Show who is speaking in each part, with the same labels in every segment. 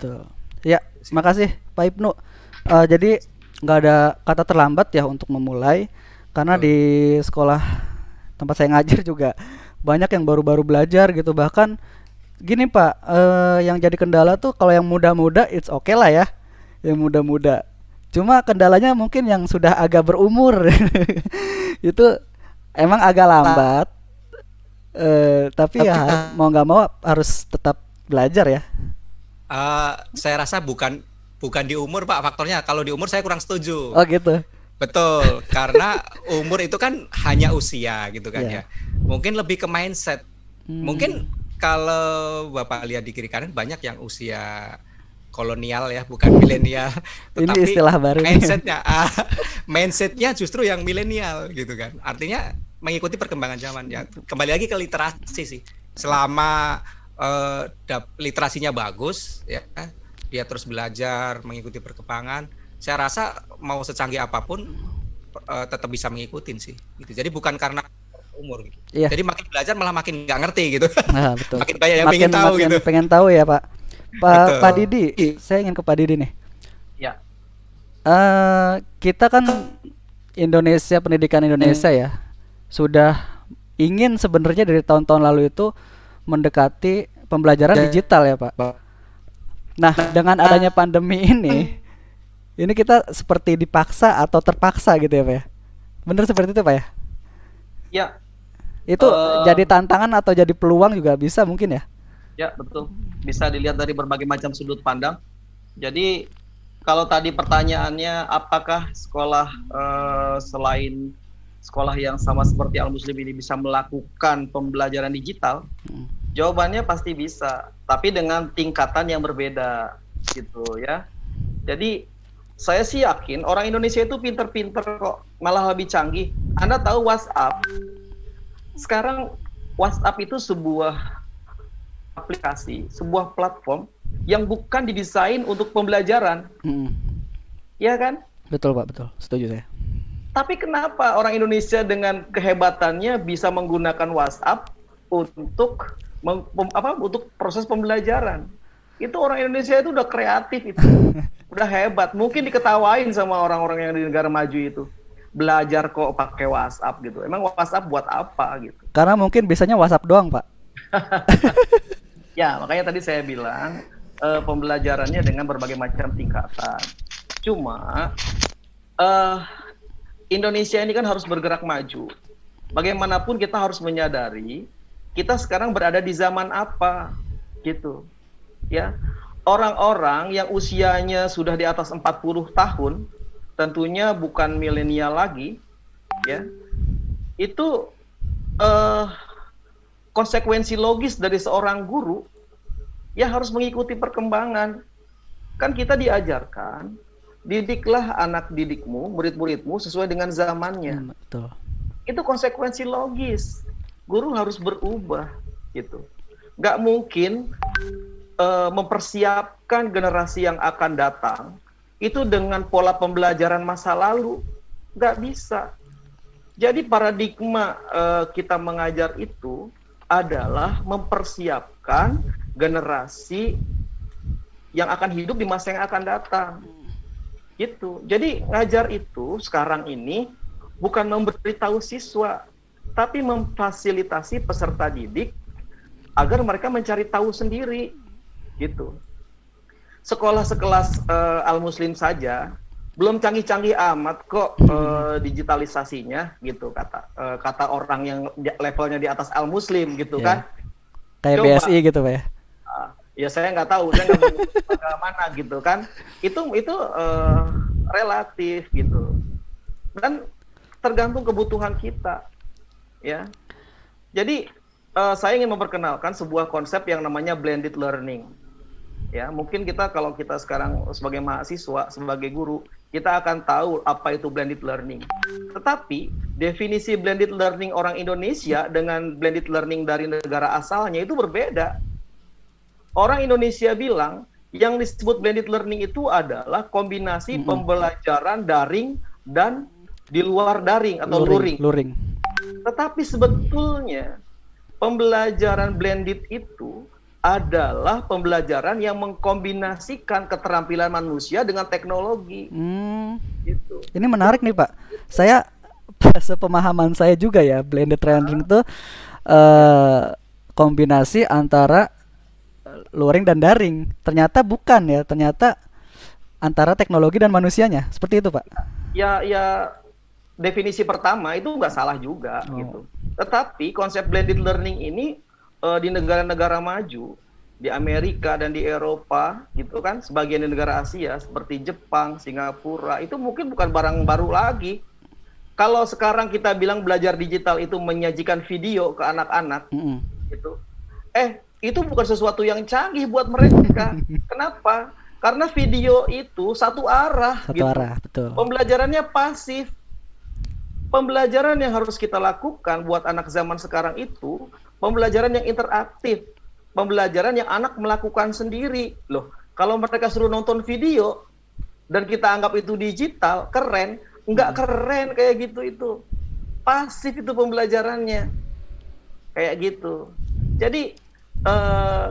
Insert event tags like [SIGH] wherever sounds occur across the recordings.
Speaker 1: Betul. Ya, makasih Pak Ibnu. Uh, jadi nggak ada kata terlambat ya untuk memulai karena di sekolah tempat saya ngajar juga banyak yang baru-baru belajar gitu bahkan gini Pak, uh, yang jadi kendala tuh kalau yang muda-muda it's okay lah ya, yang muda-muda. Cuma kendalanya mungkin yang sudah agak berumur [LAUGHS] itu emang agak lambat. Uh, tapi, tapi ya mau nggak mau harus tetap belajar ya.
Speaker 2: Uh, saya rasa bukan bukan di umur Pak faktornya. Kalau di umur saya kurang setuju.
Speaker 1: Oh gitu.
Speaker 2: Betul, karena umur itu kan hanya usia gitu kan yeah. ya. Mungkin lebih ke mindset. Hmm. Mungkin kalau Bapak lihat di kiri kanan banyak yang usia kolonial ya, bukan milenial. [LAUGHS]
Speaker 1: Ini istilah baru.
Speaker 2: Mindsetnya, ah, [LAUGHS] mindsetnya justru yang milenial gitu kan. Artinya mengikuti perkembangan zaman ya. Kembali lagi ke literasi sih. Selama uh, literasinya bagus ya, dia terus belajar mengikuti perkembangan. Saya rasa mau secanggih apa pun uh, tetap bisa mengikuti sih. Gitu. Jadi bukan karena umur gitu. Iya. Jadi makin belajar malah makin nggak ngerti gitu.
Speaker 1: Nah, [LAUGHS] betul.
Speaker 2: makin banyak yang makin, pengen tahu makin
Speaker 1: gitu. Pengen tahu ya Pak. Pak Pak Didi, saya ingin ke Pak Didi nih.
Speaker 3: Ya.
Speaker 1: Uh, kita kan Indonesia pendidikan Indonesia hmm. ya sudah ingin sebenarnya dari tahun-tahun lalu itu mendekati pembelajaran ya. digital ya Pak. Nah dengan adanya pandemi ini, [LAUGHS] ini kita seperti dipaksa atau terpaksa gitu ya Pak ya. Bener seperti itu Pak ya?
Speaker 3: Ya,
Speaker 1: itu uh, jadi tantangan atau jadi peluang juga bisa mungkin ya?
Speaker 3: Ya, betul. Bisa dilihat dari berbagai macam sudut pandang. Jadi kalau tadi pertanyaannya apakah sekolah uh, selain sekolah yang sama seperti Al Muslim ini bisa melakukan pembelajaran digital? Hmm. Jawabannya pasti bisa, tapi dengan tingkatan yang berbeda gitu ya. Jadi saya sih yakin orang Indonesia itu pinter-pinter kok, malah lebih canggih. Anda tahu WhatsApp sekarang WhatsApp itu sebuah aplikasi, sebuah platform yang bukan didesain untuk pembelajaran. Hmm. Ya kan?
Speaker 1: Betul Pak, betul. Setuju saya.
Speaker 3: Tapi kenapa orang Indonesia dengan kehebatannya bisa menggunakan WhatsApp untuk mem, apa untuk proses pembelajaran? Itu orang Indonesia itu udah kreatif itu. [LAUGHS] udah hebat. Mungkin diketawain sama orang-orang yang di negara maju itu belajar kok pakai WhatsApp gitu. Emang WhatsApp buat apa gitu?
Speaker 1: Karena mungkin biasanya WhatsApp doang, Pak. [LAUGHS]
Speaker 3: ya, makanya tadi saya bilang uh, pembelajarannya dengan berbagai macam tingkatan. Cuma uh, Indonesia ini kan harus bergerak maju. Bagaimanapun kita harus menyadari kita sekarang berada di zaman apa gitu. Ya. Orang-orang yang usianya sudah di atas 40 tahun tentunya bukan milenial lagi, ya, itu uh, konsekuensi logis dari seorang guru ya harus mengikuti perkembangan. Kan kita diajarkan, didiklah anak didikmu, murid-muridmu sesuai dengan zamannya. Hmm, betul. Itu konsekuensi logis. Guru harus berubah, gitu. Gak mungkin uh, mempersiapkan generasi yang akan datang itu dengan pola pembelajaran masa lalu nggak bisa. Jadi paradigma uh, kita mengajar itu adalah mempersiapkan generasi yang akan hidup di masa yang akan datang. Gitu. Jadi ngajar itu sekarang ini bukan memberitahu siswa, tapi memfasilitasi peserta didik agar mereka mencari tahu sendiri. Gitu. Sekolah sekelas uh, Al Muslim saja belum canggih-canggih amat kok uh, digitalisasinya gitu kata uh, kata orang yang levelnya di atas Al Muslim gitu yeah. kan.
Speaker 1: Kayak Coba, BSI gitu pak ya?
Speaker 3: Uh, ya saya nggak tahu saya nggak tahu [LAUGHS] mana gitu kan. Itu itu uh, relatif gitu. Dan tergantung kebutuhan kita ya. Jadi uh, saya ingin memperkenalkan sebuah konsep yang namanya blended learning. Ya mungkin kita kalau kita sekarang sebagai mahasiswa sebagai guru kita akan tahu apa itu blended learning. Tetapi definisi blended learning orang Indonesia dengan blended learning dari negara asalnya itu berbeda. Orang Indonesia bilang yang disebut blended learning itu adalah kombinasi mm -hmm. pembelajaran daring dan di luar daring atau luring, luring. Tetapi sebetulnya pembelajaran blended itu adalah pembelajaran yang mengkombinasikan keterampilan manusia dengan teknologi.
Speaker 1: Hmm.
Speaker 3: Gitu.
Speaker 1: Ini menarik nih Pak. Saya [LAUGHS] sepemahaman saya juga ya blended learning itu eh, kombinasi antara luring dan daring. Ternyata bukan ya. Ternyata antara teknologi dan manusianya. Seperti itu Pak.
Speaker 3: Ya, ya definisi pertama itu nggak salah juga
Speaker 1: Oh.
Speaker 3: gitu. Tetapi konsep blended learning ini eh, di negara-negara maju, di Amerika dan di Eropa gitu kan, sebagian di negara Asia seperti Jepang, Singapura itu mungkin bukan barang baru lagi. Kalau sekarang kita bilang belajar digital itu menyajikan video ke anak-anak
Speaker 1: Mm-mm.
Speaker 3: gitu. Eh, itu bukan sesuatu yang canggih buat mereka. [LAUGHS] Kenapa? Karena video itu satu arah
Speaker 1: Satu
Speaker 3: gitu.
Speaker 1: arah, betul.
Speaker 3: Pembelajarannya pasif. Pembelajaran yang harus kita lakukan buat anak zaman sekarang itu pembelajaran yang interaktif. Pembelajaran yang anak melakukan sendiri. Loh, kalau mereka suruh nonton video dan kita anggap itu digital, keren, nggak keren kayak gitu itu. Pasif itu pembelajarannya. Kayak gitu. Jadi eh,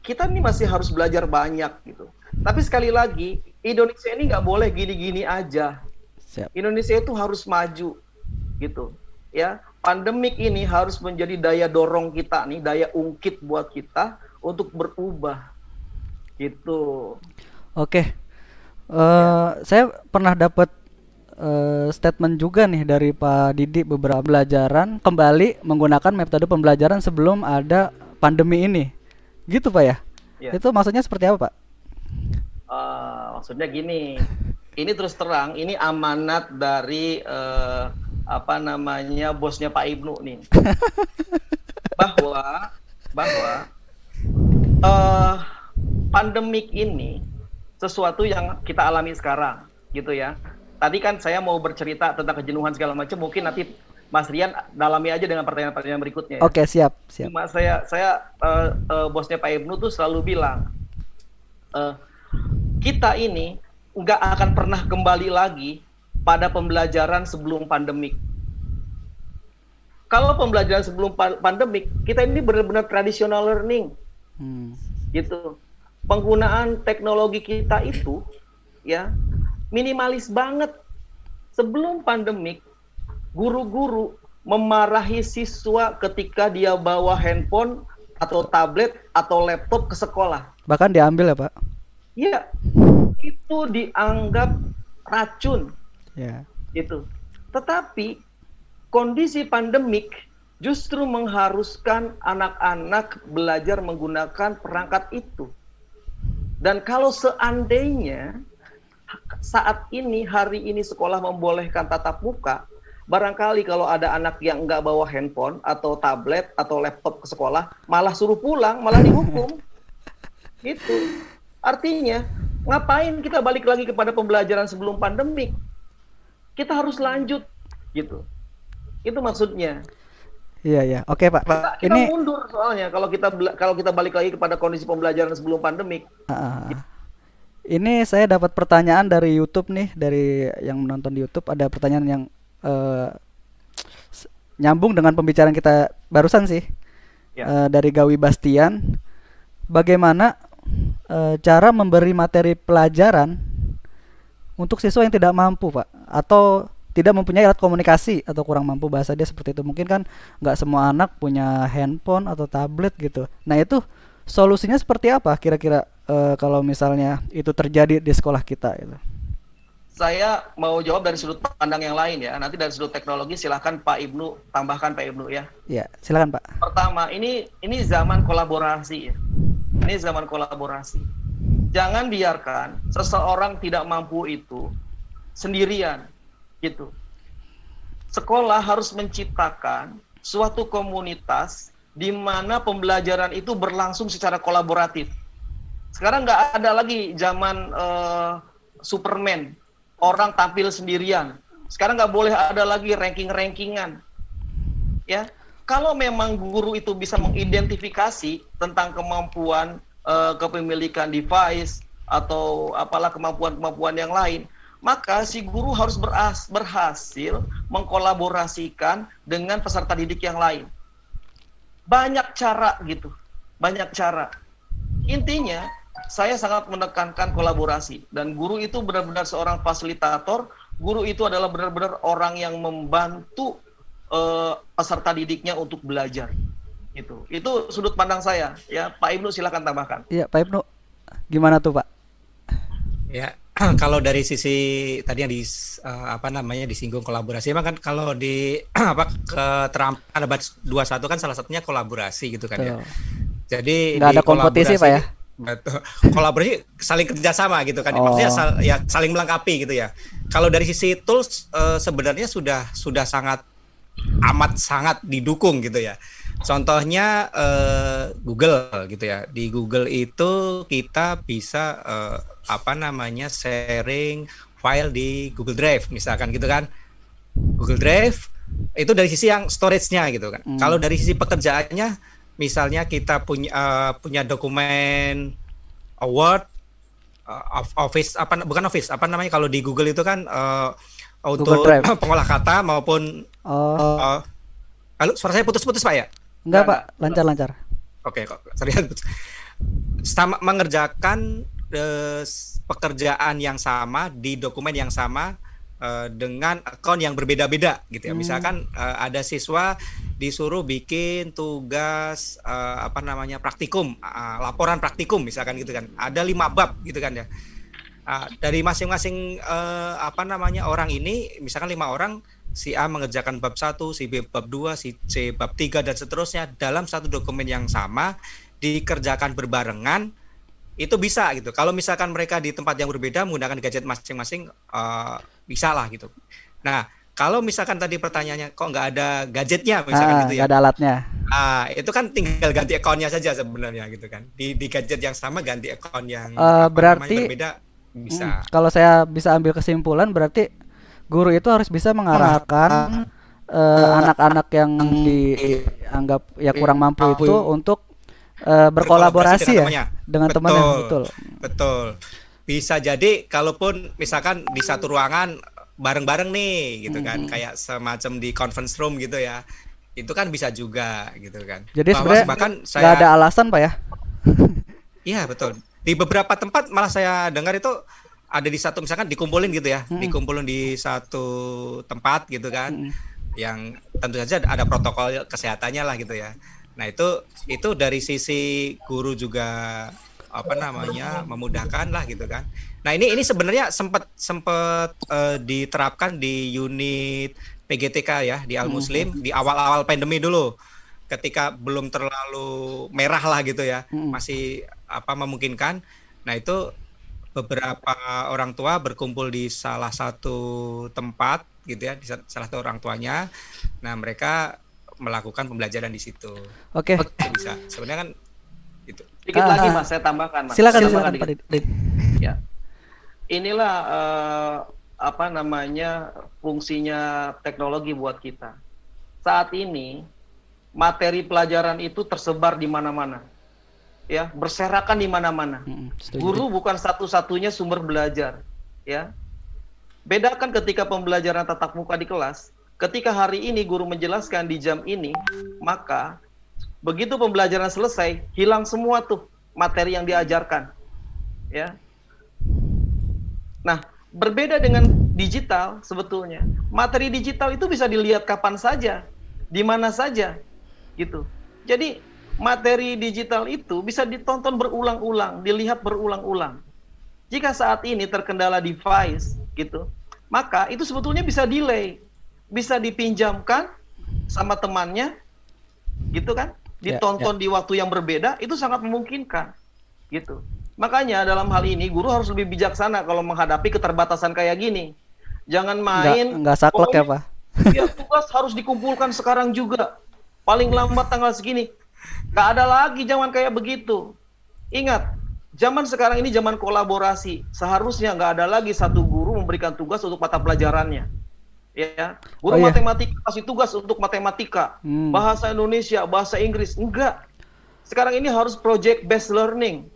Speaker 3: kita nih masih harus belajar banyak gitu. Tapi sekali lagi, Indonesia ini nggak boleh gini-gini aja.
Speaker 1: Siap.
Speaker 3: Indonesia itu harus maju gitu ya pandemik ini harus menjadi daya dorong kita nih daya ungkit buat kita untuk berubah gitu
Speaker 1: Oke. Eh, saya pernah dapat eh, statement juga nih dari Pak Didi beberapa pelajaran kembali menggunakan metode pembelajaran sebelum ada pandemi ini. Gitu Pak ya?
Speaker 3: Ya.
Speaker 1: Itu maksudnya seperti apa Pak?
Speaker 3: Eh, maksudnya gini [LAUGHS] ini terus terang ini amanat dari eh, apa namanya bosnya Pak Ibnu nih [LAUGHS] bahwa bahwa eh pandemik ini sesuatu yang kita alami sekarang gitu ya. Tadi kan saya mau bercerita tentang kejenuhan segala macam mungkin nanti Mas Rian dalami aja dengan pertanyaan-pertanyaan berikutnya. ya.
Speaker 1: Oke, siap, siap.
Speaker 3: Cuma saya saya eh, eh, bosnya Pak Ibnu tuh selalu bilang eh, kita ini nggak akan pernah kembali lagi pada pembelajaran sebelum pandemik. Kalau pembelajaran sebelum pa- pandemik, kita ini benar-benar traditional learning
Speaker 1: Hmm.
Speaker 3: gitu. Penggunaan teknologi kita itu ya minimalis banget. Sebelum pandemik, guru-guru memarahi siswa ketika dia bawa handphone atau tablet atau laptop ke sekolah.
Speaker 1: Bahkan diambil ya Pak?
Speaker 3: Ya, itu dianggap racun
Speaker 1: Ya.
Speaker 3: itu. Tetapi kondisi pandemik justru mengharuskan anak-anak belajar menggunakan perangkat itu. Dan kalau seandainya saat ini hari ini sekolah membolehkan tatap muka, barangkali kalau ada anak yang nggak bawa handphone atau tablet atau laptop ke sekolah, malah suruh pulang, malah dihukum. [LAUGHS] Itu artinya ngapain kita balik lagi kepada pembelajaran sebelum pandemik? Kita harus lanjut gitu. Itu maksudnya.
Speaker 1: Iya, iya. Oke Pak.
Speaker 3: Kita, kita
Speaker 1: Ini
Speaker 3: mundur soalnya kalau kita kalau kita balik lagi kepada kondisi pembelajaran sebelum pandemik.
Speaker 1: Ah, ini saya dapat pertanyaan dari YouTube nih, dari yang menonton di YouTube ada pertanyaan yang s- nyambung dengan pembicaraan kita barusan sih.
Speaker 3: Ya.
Speaker 1: Eh, dari Gawi Bastian, bagaimana eh, cara memberi materi pelajaran untuk siswa yang tidak mampu, Pak, atau tidak mempunyai alat komunikasi atau kurang mampu bahasa dia seperti itu. Mungkin kan nggak semua anak punya handphone atau tablet gitu. Nah itu solusinya seperti apa kira-kira eh, kalau misalnya itu terjadi di sekolah kita itu?
Speaker 3: Saya mau jawab dari sudut pandang yang lain ya. Nanti dari sudut teknologi silahkan Pak Ibnu tambahkan Pak Ibnu ya.
Speaker 1: Ya silakan Pak.
Speaker 3: Pertama, ini ini zaman kolaborasi ya. Ini zaman kolaborasi. Jangan biarkan seseorang tidak mampu itu sendirian gitu. Sekolah harus menciptakan suatu komunitas di mana pembelajaran itu berlangsung secara kolaboratif. Sekarang nggak ada lagi zaman eh, Superman, orang tampil sendirian. Sekarang nggak boleh ada lagi ranking-rankingan ya kalau memang guru itu bisa mengidentifikasi tentang kemampuan eh, kepemilikan device atau apalah kemampuan-kemampuan yang lain maka si guru harus beras- berhasil mengkolaborasikan dengan peserta didik yang lain banyak cara gitu banyak cara. Intinya, saya sangat menekankan kolaborasi dan guru itu benar-benar seorang fasilitator. Guru itu adalah benar-benar orang yang membantu uh, peserta didiknya untuk belajar. Itu, itu sudut pandang saya. Ya, Pak Ibnu silakan tambahkan.
Speaker 1: Iya, Pak Ibnu, gimana tuh Pak?
Speaker 2: Ya, [CLEARS THROAT] kalau dari sisi tadi yang di uh, apa namanya disinggung kolaborasi, emang kan kalau di [CLEARS THROAT] apa keterampilan abad 21 kan salah satunya kolaborasi gitu kan ya. Jadi
Speaker 1: nggak ada kompetisi pak ya?
Speaker 2: Betul. [LAUGHS] Kolaborasi saling kerjasama gitu kan. Oh. Maksudnya sal, ya saling melengkapi gitu ya. Kalau dari sisi tools uh, sebenarnya sudah sudah sangat amat sangat didukung gitu ya. Contohnya uh, Google gitu ya. Di Google itu kita bisa uh, apa namanya sharing file di Google Drive misalkan gitu kan. Google Drive itu dari sisi yang storage-nya gitu kan. Hmm. Kalau dari sisi pekerjaannya misalnya kita punya uh, punya dokumen award uh, office apa bukan office apa namanya kalau di Google itu kan uh, untuk [LAUGHS] pengolah kata maupun oh. uh, halo suara saya putus-putus Pak ya?
Speaker 1: Enggak Pak, lancar-lancar.
Speaker 2: Oke kok, sorry. Sama mengerjakan uh, pekerjaan yang sama di dokumen yang sama uh, dengan akun yang berbeda-beda gitu ya. Hmm. Misalkan uh, ada siswa disuruh bikin tugas uh, apa namanya praktikum, uh, laporan praktikum misalkan gitu kan. Ada lima bab gitu kan ya. Uh, dari masing-masing uh, apa namanya orang ini, misalkan lima orang, si A mengerjakan bab satu, si B bab dua, si C bab tiga dan seterusnya dalam satu dokumen yang sama dikerjakan berbarengan itu bisa gitu. Kalau misalkan mereka di tempat yang berbeda menggunakan gadget masing-masing uh, bisa lah gitu. Nah, kalau misalkan tadi pertanyaannya kok nggak ada gadgetnya misalkan
Speaker 1: ah,
Speaker 2: gitu ya.
Speaker 1: ada alatnya.
Speaker 2: Ah, itu kan tinggal ganti akunnya saja sebenarnya gitu kan. Di di gadget yang sama ganti akun yang
Speaker 1: uh, berarti
Speaker 2: berbeda bisa.
Speaker 1: Hmm, kalau saya bisa ambil kesimpulan berarti guru itu harus bisa mengarahkan eh, anak-anak uh, yang dianggap ya kurang mampu itu untuk uh, berkolaborasi, berkolaborasi ya dengan temannya betul.
Speaker 2: Betul. bisa jadi kalaupun misalkan di satu ruangan bareng-bareng nih gitu kan. Mm -hmm. kayak semacam di conference room gitu ya. Itu kan bisa juga gitu kan.
Speaker 1: Jadi sebenarnya bahkan saya ada alasan pak ya?
Speaker 2: Iya betul. Di beberapa tempat malah saya dengar itu ada di satu misalkan dikumpulin gitu ya hmm. dikumpulin di satu tempat gitu kan hmm. yang tentu saja ada protokol kesehatannya lah gitu ya nah itu itu dari sisi guru juga apa namanya memudahkan lah gitu kan. Nah ini ini sebenarnya sempat sempat uh, diterapkan di unit PGTK ya di Al Muslim hmm. di awal-awal pandemi dulu ketika belum terlalu merah lah gitu ya hmm. masih apa memungkinkan. Nah itu beberapa orang tua berkumpul di salah satu tempat gitu ya di salah satu orang tuanya. Nah mereka melakukan pembelajaran di situ.
Speaker 1: Oke. Okay.
Speaker 2: Bisa. Sebenarnya kan
Speaker 3: Sedikit uh, lagi Mas, saya tambahkan Mas.
Speaker 1: Silakan silakan Pak
Speaker 3: Ya. Inilah uh, apa namanya fungsinya teknologi buat kita. Saat ini materi pelajaran itu tersebar di mana-mana. Ya, berserakan di mana-mana. Hmm, Guru bukan satu-satunya sumber belajar, ya. Bedakan ketika pembelajaran tatap muka di kelas, ketika hari ini guru menjelaskan di jam ini, maka Begitu pembelajaran selesai, hilang semua tuh materi yang diajarkan. Ya. Nah, berbeda dengan digital sebetulnya. Materi digital itu bisa dilihat kapan saja, di mana saja, gitu. Jadi materi digital itu bisa ditonton berulang-ulang, dilihat berulang-ulang. Jika saat ini terkendala device, gitu, maka itu sebetulnya bisa delay, bisa dipinjamkan sama temannya, gitu kan? Ya, ditonton yeah, yeah. di waktu yang berbeda itu sangat memungkinkan gitu makanya dalam hal ini guru harus lebih bijaksana kalau menghadapi keterbatasan kayak gini jangan main
Speaker 1: nggak, saklek ya pak
Speaker 3: ya tugas harus dikumpulkan sekarang juga paling lambat tanggal segini nggak ada lagi zaman kayak begitu. Ingat zaman sekarang ini zaman kolaborasi. Seharusnya nggak ada lagi satu guru memberikan tugas untuk mata pelajarannya. Ya guru oh, iya. matematika kasih tugas untuk matematika hmm. bahasa Indonesia bahasa Inggris. Enggak sekarang ini harus project based learning.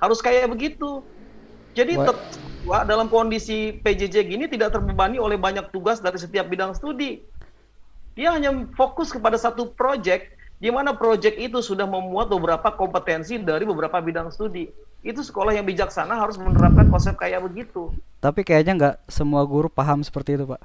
Speaker 3: Harus kayak begitu. Jadi tetap dalam kondisi PJJ gini tidak terbebani oleh banyak tugas dari setiap bidang studi. Dia hanya fokus kepada satu project di mana proyek itu sudah memuat beberapa kompetensi dari beberapa bidang studi. Itu sekolah yang bijaksana harus menerapkan konsep kayak begitu.
Speaker 1: Tapi kayaknya nggak semua guru paham seperti itu, Pak.